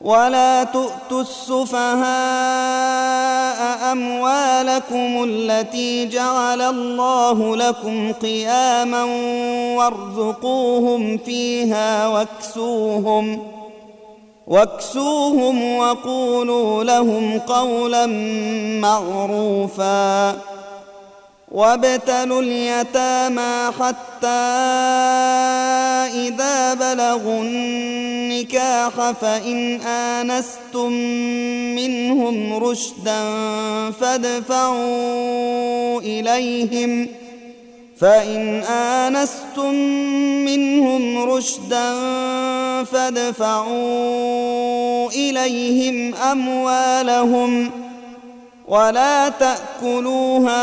ولا تؤتوا السفهاء اموالكم التي جعل الله لكم قياما وارزقوهم فيها واكسوهم واكسوهم وقولوا لهم قولا معروفا وابتلوا اليتامى حتى إذا بلغوا النكاح فإن آنستم منهم رشدا فادفعوا إليهم فإن آنستم منهم رشدا فادفعوا إليهم أموالهم ۖ ولا تأكلوها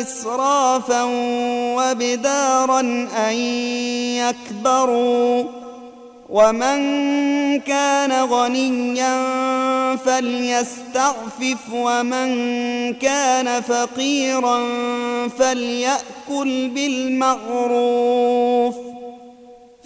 إسرافا وبدارا أن يكبروا ومن كان غنيا فليستعفف ومن كان فقيرا فليأكل بالمعروف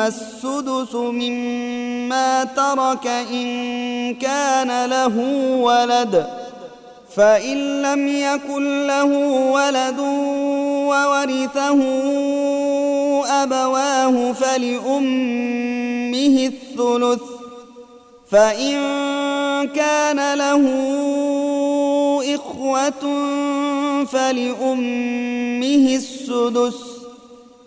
السدس مما ترك إن كان له ولد فإن لم يكن له ولد وورثه أبواه فلأمه الثلث فإن كان له إخوة فلأمه السدس.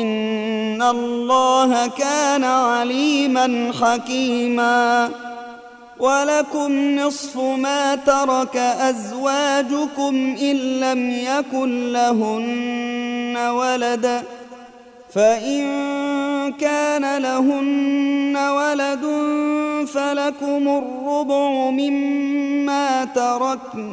إن الله كان عليما حكيما. ولكم نصف ما ترك أزواجكم إن لم يكن لهن ولد. فإن كان لهن ولد فلكم الربع مما تركن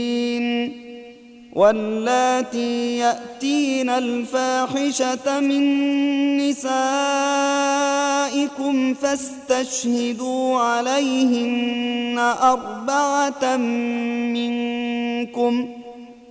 واللاتي يأتين الفاحشة من نسائكم فاستشهدوا عليهن أربعة منكم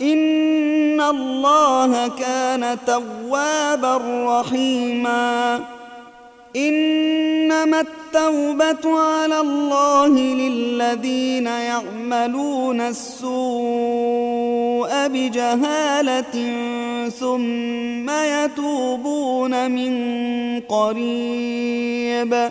ان الله كان توابا رحيما. انما التوبه على الله للذين يعملون السوء بجهالة ثم يتوبون من قريب.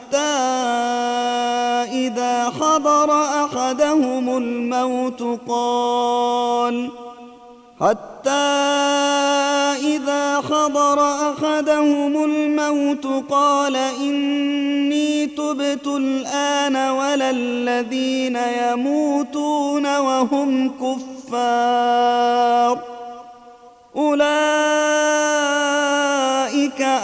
إذا حضر أحدهم الموت قال حتى إذا حضر أحدهم الموت قال إني تبت الآن ولا الذين يموتون وهم كفار أولئك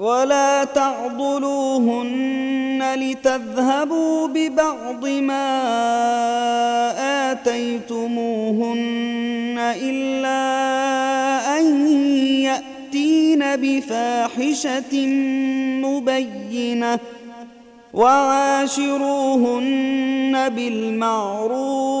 ولا تعضلوهن لتذهبوا ببعض ما آتيتموهن إلا أن يأتين بفاحشة مبينة وعاشروهن بالمعروف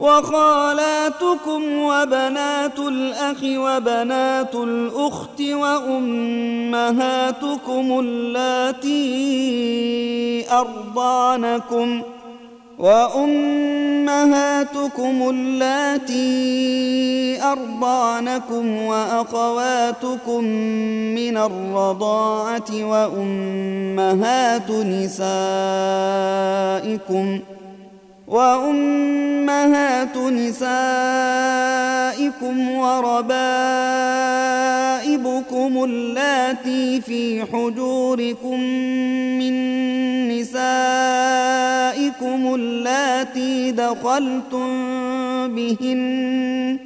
وخالاتكم وبنات الأخ وبنات الأخت وأمهاتكم اللاتي أرضعنكم ۖ وأمهاتكم اللاتي أرضعنكم وأخواتكم من الرضاعة وأمهات نسائكم وأمهات نسائكم وربائبكم اللاتي في حجوركم من نسائكم اللاتي دخلتم بهن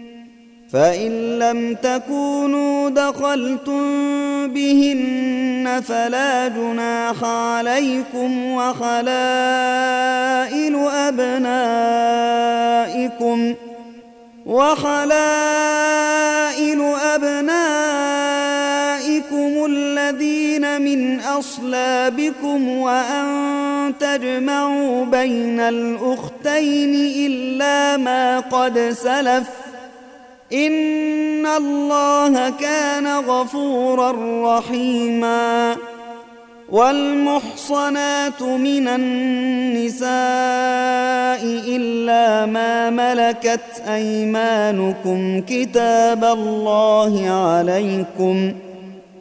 فإن لم تكونوا دخلتم بهن فلا جناح عليكم وخلائل أبنائكم وخلائل أبنائكم الذين من أصلابكم وأن تجمعوا بين الأخت اثنتين إلا ما قد سلف إن الله كان غفورا رحيما والمحصنات من النساء إلا ما ملكت أيمانكم كتاب الله عليكم ۖ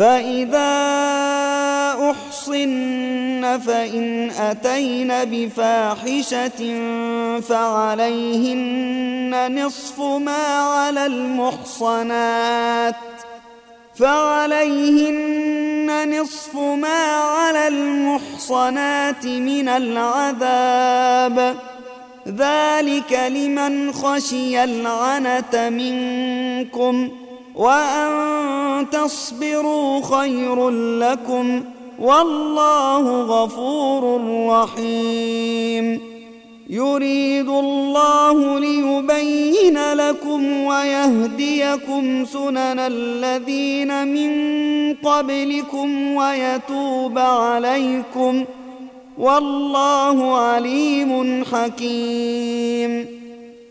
فإذا أحصن فإن أتين بفاحشة فعليهن نصف ما على المحصنات فعليهن نصف ما على المحصنات من العذاب. ذلك لمن خشي العنت منكم ۖ. وأن تصبروا خير لكم والله غفور رحيم. يريد الله ليبين لكم ويهديكم سنن الذين من قبلكم ويتوب عليكم. والله عليم حكيم.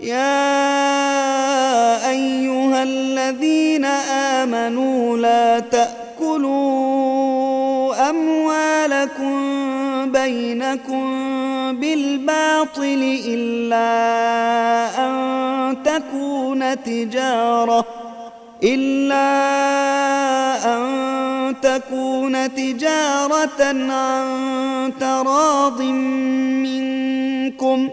يا أيها الذين آمنوا لا تأكلوا أموالكم بينكم بالباطل إلا أن تكون تجارة إلا أن تكون تجارة عن تراض منكم ۖ.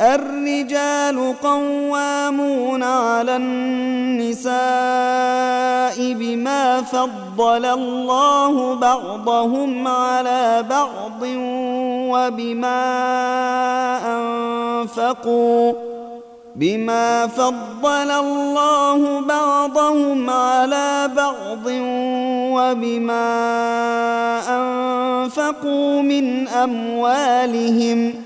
الرجال قوامون على النساء بما فضل الله بعضهم على بعض وبما أنفقوا بما فضل الله بعضهم على بعض وبما أنفقوا من أموالهم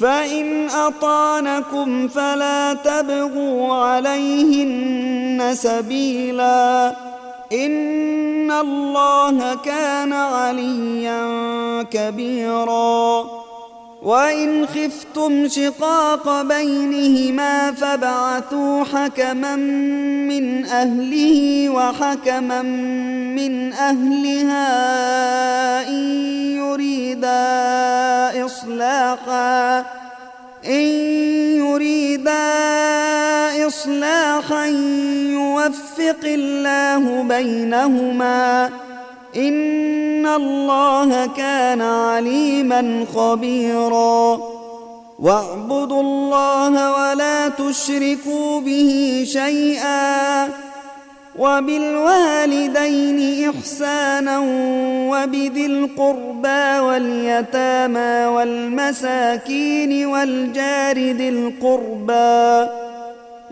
فإن أطانكم فلا تبغوا عليهن سبيلا. إن الله كان عليا كبيرا. وإن خفتم شقاق بينهما فابعثوا حكما من أهله وحكما من أهلها إن يريدا إصلاحا إن يريدا إصلاحا يوفق الله بينهما إن الله كان عليما خبيرا. واعبدوا الله ولا تشركوا به شيئا. وبالوالدين إحسانا وبذي القربى واليتامى والمساكين والجار ذي القربى.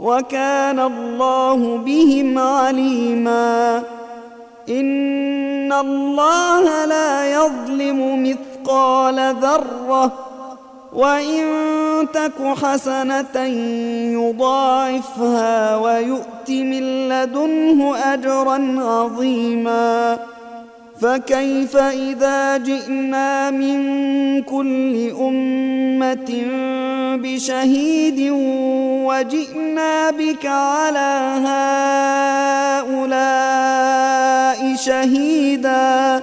وكان الله بهم عليما. إن الله لا يظلم مثقال ذرة وإن تك حسنة يضاعفها ويؤت من لدنه أجرا عظيما. فكيف إذا جئنا من كل أمة بشهيد وجئنا بك على هؤلاء شهيدا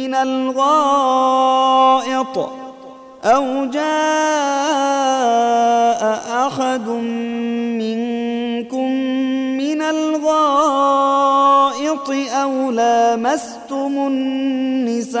من الغائط أو جاء أحد منكم من الغائط أو لامستم النساء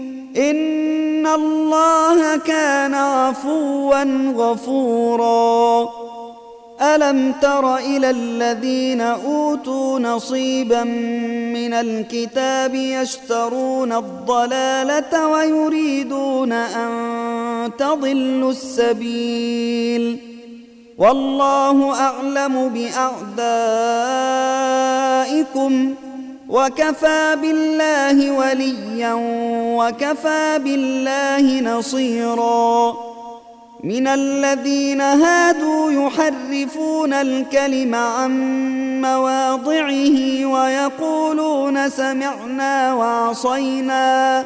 إن الله كان عفوا غفورا. ألم تر إلى الذين أوتوا نصيبا من الكتاب يشترون الضلالة ويريدون أن تضلوا السبيل. والله أعلم بأعدائكم وكفى بالله وليا وكفى بالله نصيرا. من الذين هادوا يحرفون الكلم عن مواضعه ويقولون سمعنا وعصينا.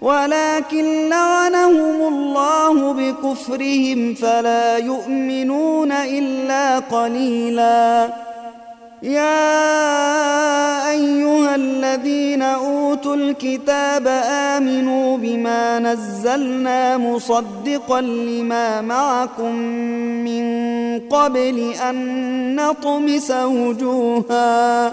ولكن لعنهم الله بكفرهم فلا يؤمنون إلا قليلا. يا أيها الذين أوتوا الكتاب آمنوا بما نزلنا مصدقا لما معكم من قبل أن نطمس وجوهاً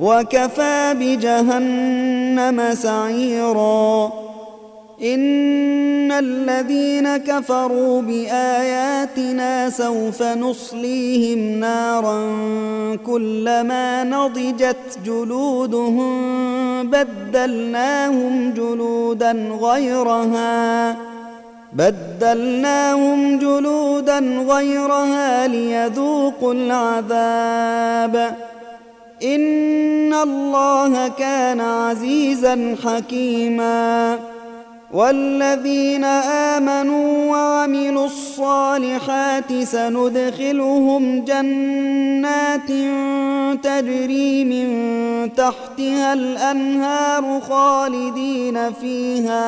وكفى بجهنم سعيراً. إن الذين كفروا بآياتنا سوف نصليهم نارا كلما نضجت جلودهم بدلناهم جلودا غيرها بدلناهم جلودا غيرها ليذوقوا العذاب. إن الله كان عزيزا حكيما. والذين آمنوا وعملوا الصالحات سندخلهم جنات تجري من تحتها الأنهار خالدين فيها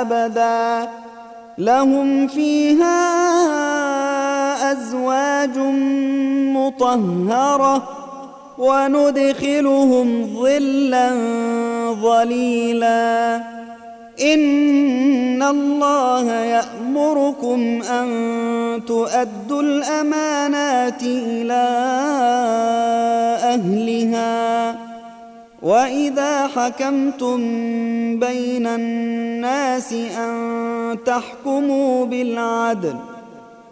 أبدا. لهم فيها أزواج مطهرة وندخلهم ظلا ظليلاً. إن الله يأمركم أن تؤدوا الأمانات إلى أهلها. وإذا حكمتم بين الناس أن تحكموا بالعدل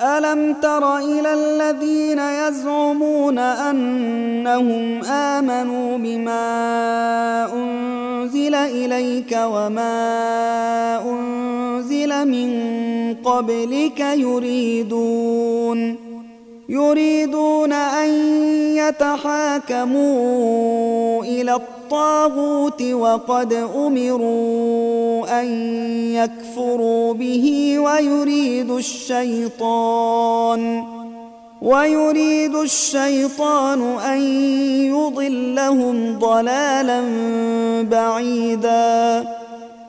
ألم تر إلى الذين يزعمون أنهم آمنوا بما أنزل إليك وما أنزل من قبلك يريدون يريدون أن يتحاكموا إلى الطاغوت وقد أمروا أن يكفروا به ويريد الشيطان ويريد الشيطان أن يضلهم ضلالا بعيدا.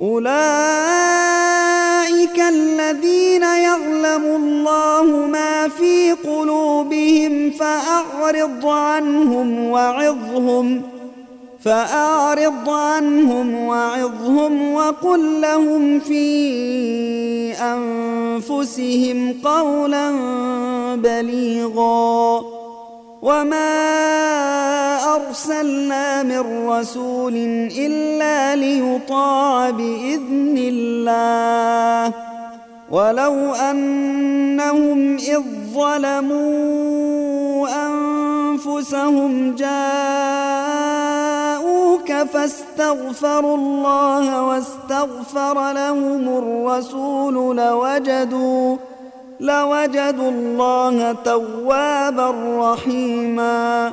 أولئك الذين يعلم الله ما في قلوبهم فأعرض عنهم وعظهم ۖ فأعرض عنهم وعظهم وقل لهم في أنفسهم قولا بليغا وما أرسلنا من رسول إلا ليطاع بإذن الله. ولو أنهم ظلموا أنفسهم جاءوك فاستغفروا الله واستغفر لهم الرسول لوجدوا لوجدوا الله توابا رحيما.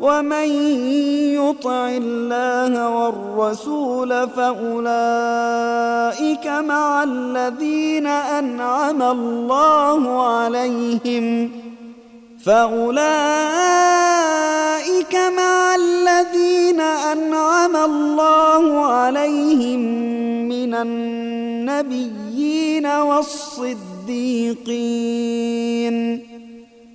ومن يطع الله والرسول فأولئك مع الذين أنعم الله عليهم فأولئك مع الذين أنعم الله عليهم من النبيين والصديقين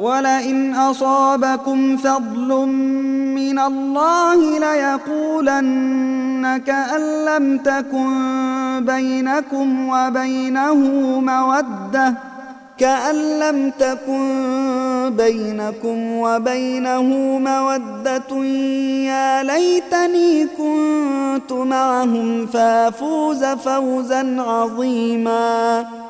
ولئن أصابكم فضل من الله ليقولن كأن لم تكن بينكم وبينه مودة كأن لم تكن بينكم وبينه مودة يا ليتني كنت معهم فأفوز فوزا عظيماً.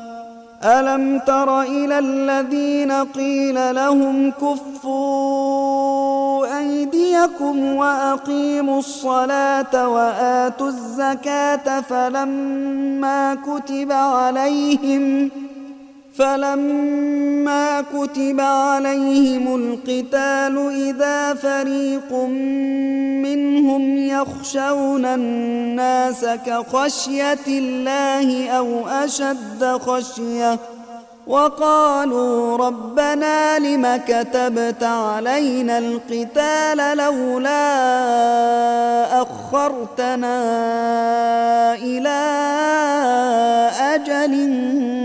ألم تر إلى الذين قيل لهم كفوا أيديكم وأقيموا الصلاة وآتوا الزكاة فلما كتب عليهم ۖ فلما كتب عليهم القتال إذا فريق منهم يخشون الناس كخشية الله أو أشد خشية وقالوا ربنا لم كتبت علينا القتال لولا أخرتنا إلى أجل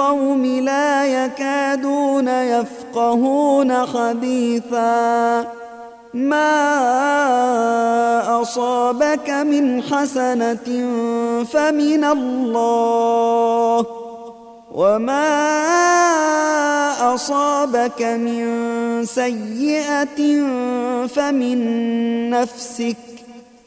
القوم لا يكادون يفقهون حديثا ما أصابك من حسنة فمن الله. وما أصابك من سيئة فمن نفسك.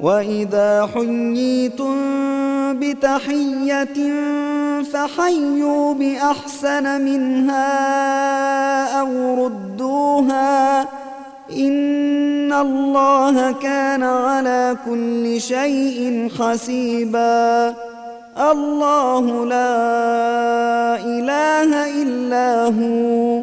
وإذا حييتم بتحية فحيوا بأحسن منها أو ردوها إن الله كان على كل شيء حسيبا الله لا إله إلا هو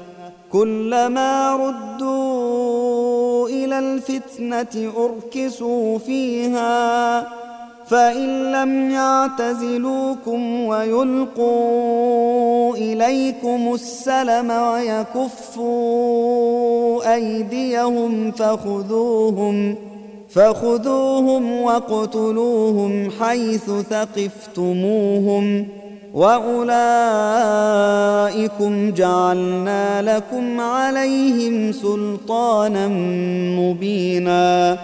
كلما ردوا إلى الفتنة أركسوا فيها فإن لم يعتزلوكم ويلقوا إليكم السلم ويكفوا أيديهم فخذوهم فخذوهم واقتلوهم حيث ثقفتموهم. وأولئكم جعلنا لكم عليهم سلطانا مبينا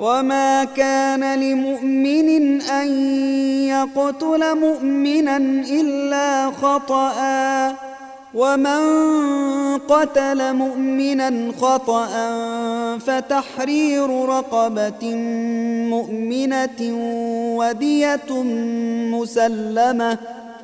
وما كان لمؤمن أن يقتل مؤمنا إلا خطأ ومن قتل مؤمنا خطأ فتحرير رقبة مؤمنة ودية مسلمة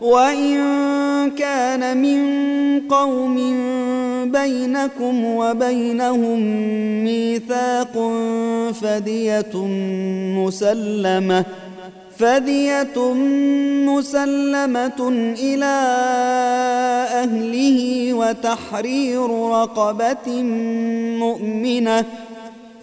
وإن كان من قوم بينكم وبينهم ميثاق فدية مسلمة فدية مسلمة إلى أهله وتحرير رقبة مؤمنة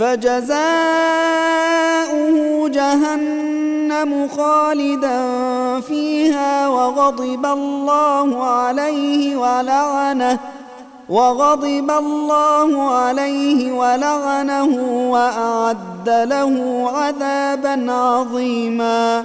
فجزاؤه جهنم خالدا فيها وغضب الله عليه ولعنه وغضب الله عليه ولعنه وأعد له عذابا عظيما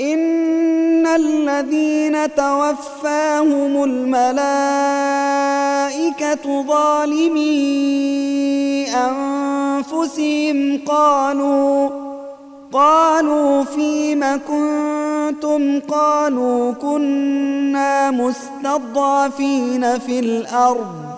إن الذين توفاهم الملائكة ظالمي أنفسهم قالوا قالوا فيم كنتم؟ قالوا كنا مستضعفين في الأرض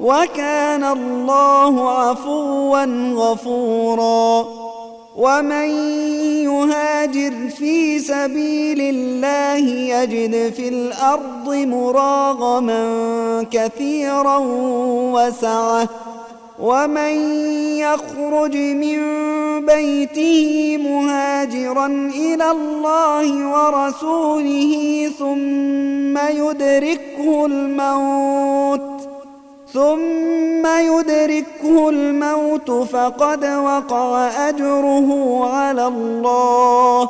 وكان الله عفوا غفورا ومن يهاجر في سبيل الله يجد في الأرض مراغما كثيرا وسعة ومن يخرج من بيته مهاجرا إلى الله ورسوله ثم يدركه الموت ثم يدركه الموت فقد وقع أجره على الله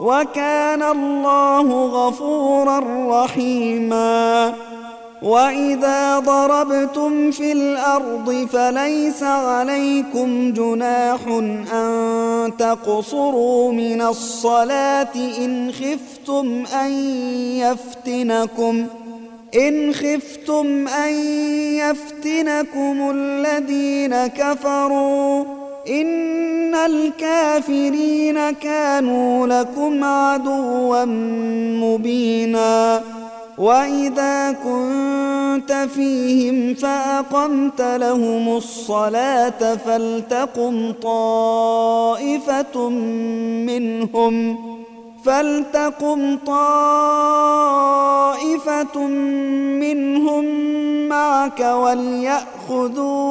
وكان الله غفورا رحيما. وإذا ضربتم في الأرض فليس عليكم جناح أن تقصروا من الصلاة إن خفتم أن يفتنكم ۖ إن خفتم أن يفتنكم الذين كفروا إن الكافرين كانوا لكم عدوا مبينا وإذا كنت فيهم فأقمت لهم الصلاة فلتقم طائفة منهم فلتقم طائفة منهم معك وليأخذوا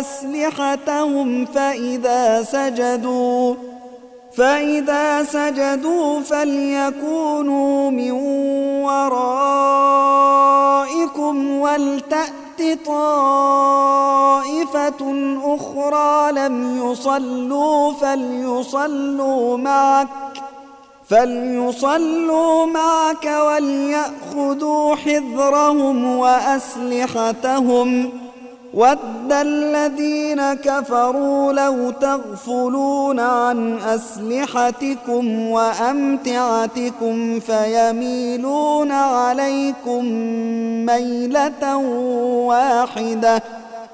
أسلحتهم فإذا سجدوا فإذا سجدوا فليكونوا من ورائكم ولتأت طائفة أخرى لم يصلوا فليصلوا معك. فليصلوا معك وليأخذوا حذرهم وأسلحتهم ود الذين كفروا لو تغفلون عن أسلحتكم وأمتعتكم فيميلون عليكم ميلة واحدة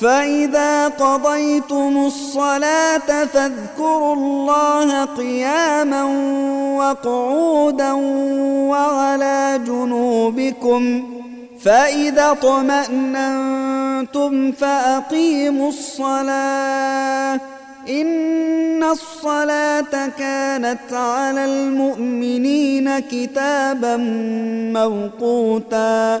فإذا قضيتم الصلاة فاذكروا الله قياما وقعودا وعلى جنوبكم فإذا اطمأننتم فأقيموا الصلاة إن الصلاة كانت على المؤمنين كتابا موقوتا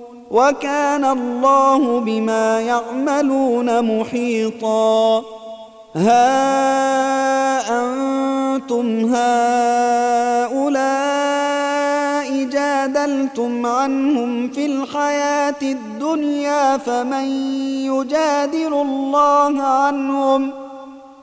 وكان الله بما يعملون محيطا. ها أنتم هؤلاء جادلتم عنهم في الحياة الدنيا فمن يجادل الله عنهم ۖ؟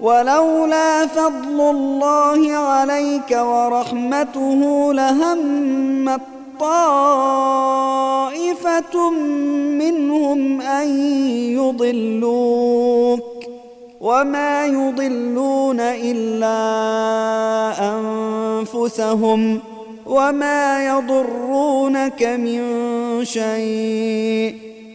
ولولا فضل الله عليك ورحمته لهمت طائفة منهم أن يضلوك وما يضلون إلا أنفسهم وما يضرونك من شيء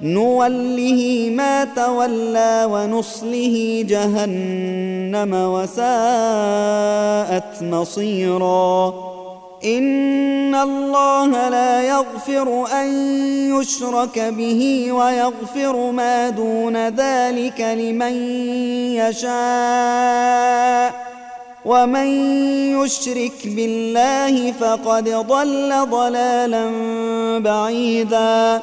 نوله ما تولى ونصله جهنم وساءت مصيرا. إن الله لا يغفر أن يشرك به ويغفر ما دون ذلك لمن يشاء. ومن يشرك بالله فقد ضل ضلالا بعيدا.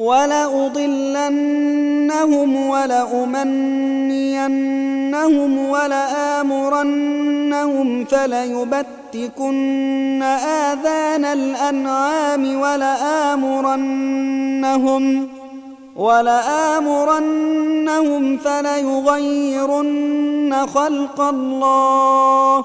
ولأضلنهم ولأمنينهم ولآمرنهم فليبتكن آذان الأنعام ولآمرنهم ولآمرنهم فليغيرن خلق الله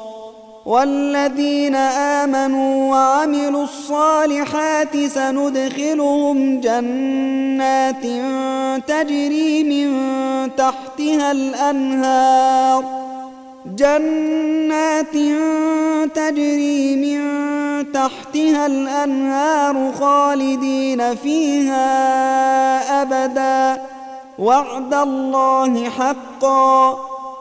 والذين آمنوا وعملوا الصالحات سندخلهم جنات تجري من تحتها الأنهار. جنات تجري من تحتها الأنهار خالدين فيها أبدا. وعد الله حقا.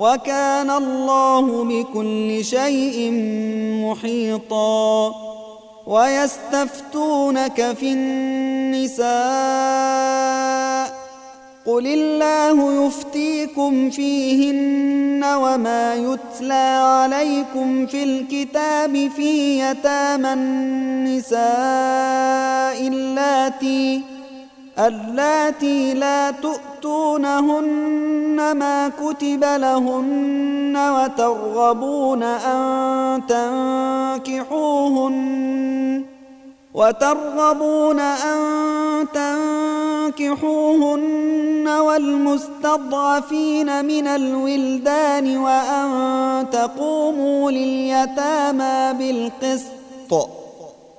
وكان الله بكل شيء محيطا. ويستفتونك في النساء. قل الله يفتيكم فيهن وما يتلى عليكم في الكتاب في يتامى النساء اللاتي اللاتي لا تؤتونهن ما كتب لهن وترغبون أن تنكحوهن وترغبون أن تنكحوهن والمستضعفين من الولدان وأن تقوموا لليتامى بالقسط.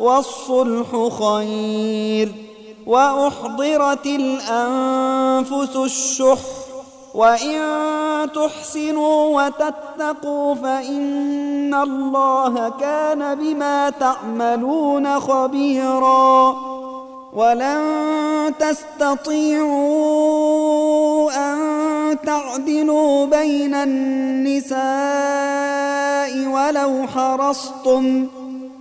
والصلح خير وأحضرت الأنفس الشح وإن تحسنوا وتتقوا فإن الله كان بما تعملون خبيراً ولن تستطيعوا أن تعدلوا بين النساء ولو حرصتم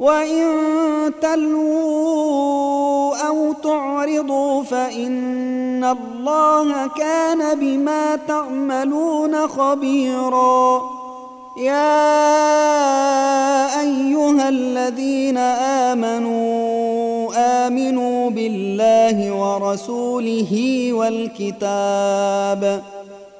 وإن تلووا أو تعرضوا فإن الله كان بما تعملون خبيراً يا أيها الذين آمنوا آمنوا بالله ورسوله والكتاب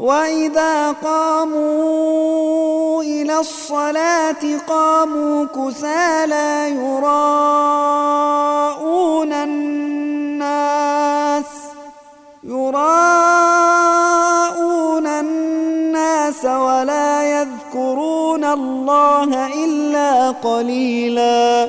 وإذا قاموا إلى الصلاة قاموا كسالى يراءون الناس يراءون الناس ولا يذكرون الله إلا قليلا.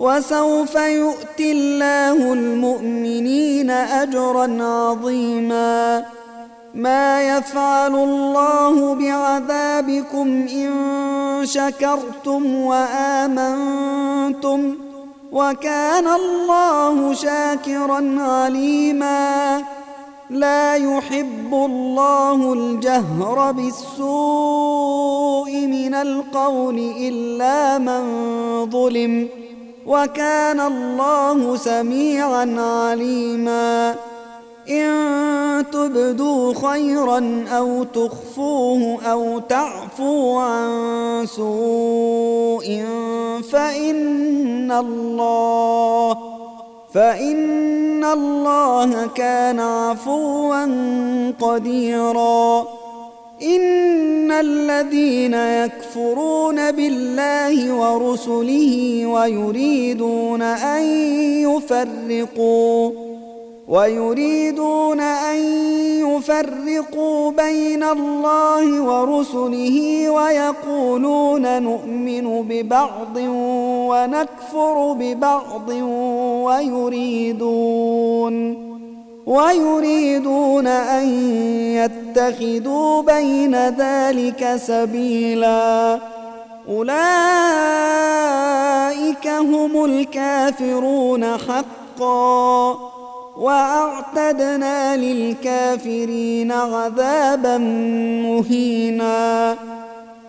وسوف يؤتي الله المؤمنين أجرا عظيما. ما يفعل الله بعذابكم إن شكرتم وآمنتم وكان الله شاكرا عليما. لا يحب الله الجهر بالسوء من القول إلا من ظلم. وكان الله سميعا عليما. إن تبدوا خيرا أو تخفوه أو تعفوا عن سوء فإن الله فإن الله كان عفوا قديرا. إن الذين يكفرون بالله ورسله ويريدون أن يفرقوا ويريدون أن يفرقوا بين الله ورسله ويقولون نؤمن ببعض ونكفر ببعض ويريدون ويريدون أن يتخذوا بين ذلك سبيلا. أولئك هم الكافرون حقا. وأعتدنا للكافرين عذابا مهينا.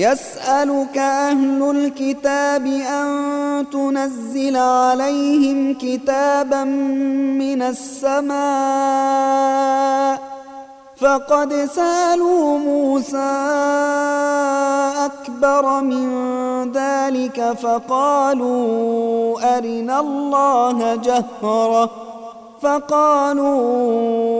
يسألك أهل الكتاب أن تنزل عليهم كتابا من السماء. فقد سألوا موسى أكبر من ذلك فقالوا أرنا الله جهرة. فقالوا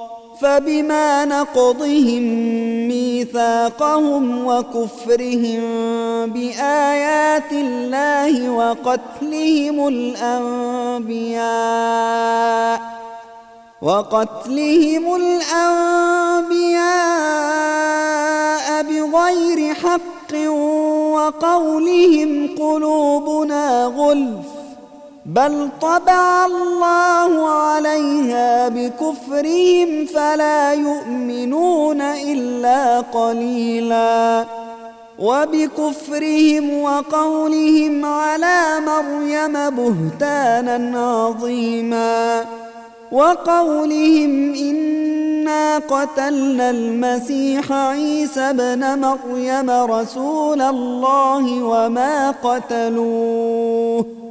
فبما نقضهم ميثاقهم وكفرهم بآيات الله وقتلهم الأنبياء وقتلهم الأنبياء بغير حق وقولهم قلوبنا غلف بل طبع الله عليها بكفرهم فلا يؤمنون إلا قليلا وبكفرهم وقولهم على مريم بهتانا عظيما وقولهم إنا قتلنا المسيح عيسى بن مريم رسول الله وما قتلوه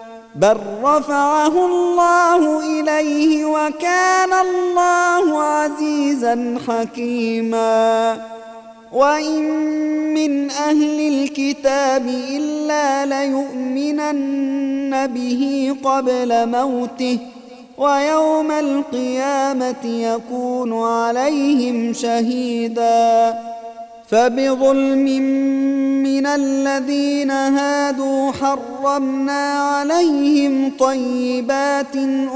بل رفعه الله إليه وكان الله عزيزا حكيما. وإن من أهل الكتاب إلا ليؤمنن به قبل موته ويوم القيامة يكون عليهم شهيداً. فبظلم من الذين هادوا حرمنا عليهم طيبات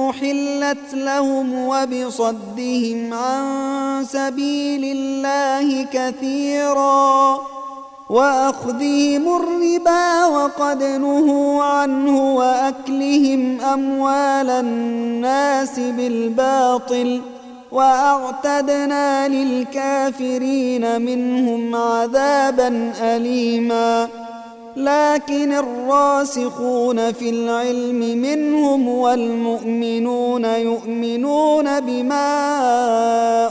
أحلت لهم وبصدهم عن سبيل الله كثيرا وأخذهم الربا وقد نهوا عنه وأكلهم أموال الناس بالباطل ۖ وأعتدنا للكافرين منهم عذابا اليما. لكن الراسخون في العلم منهم والمؤمنون يؤمنون بما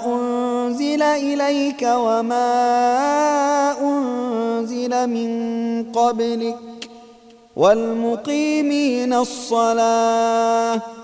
أنزل إليك وما أنزل من قبلك. والمقيمين الصلاة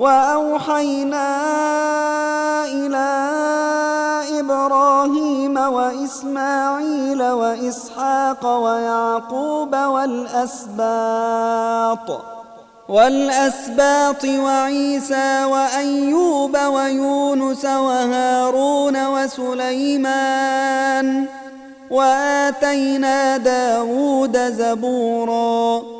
وأوحينا إلى إبراهيم وإسماعيل وإسحاق ويعقوب والأسباط والأسباط وعيسى وأيوب ويونس وهارون وسليمان وآتينا داود زبوراً.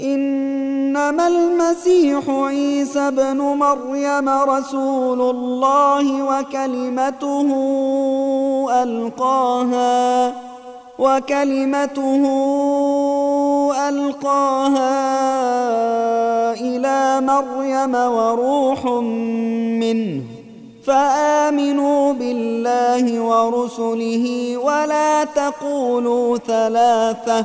إنما المسيح عيسى ابن مريم رسول الله وكلمته ألقاها وكلمته ألقاها إلى مريم وروح منه. فآمنوا بالله ورسله ولا تقولوا ثلاثة.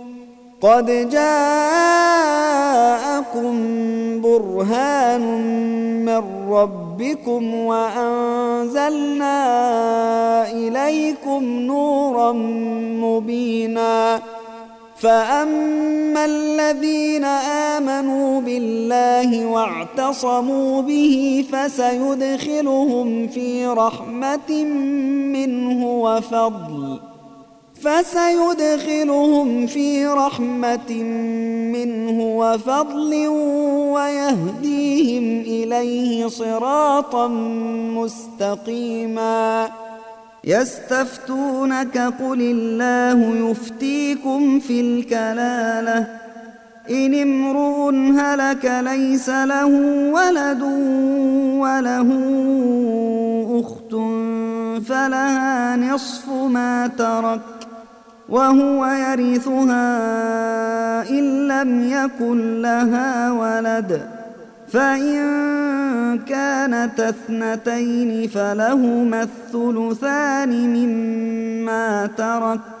قد جاءكم برهان من ربكم وأنزلنا إليكم نورا مبينا. فأما الذين آمنوا بالله واعتصموا به فسيدخلهم في رحمة منه وفضل. فسيدخلهم في رحمة منه وفضل ويهديهم إليه صراطا مستقيما. يستفتونك قل الله يفتيكم في الكلالة. إن امرؤ هلك ليس له ولد وله أخت فلها نصف ما ترك. وهو يرثها إن لم يكن لها ولد. فإن كانت اثنتين فلهما الثلثان مما ترك.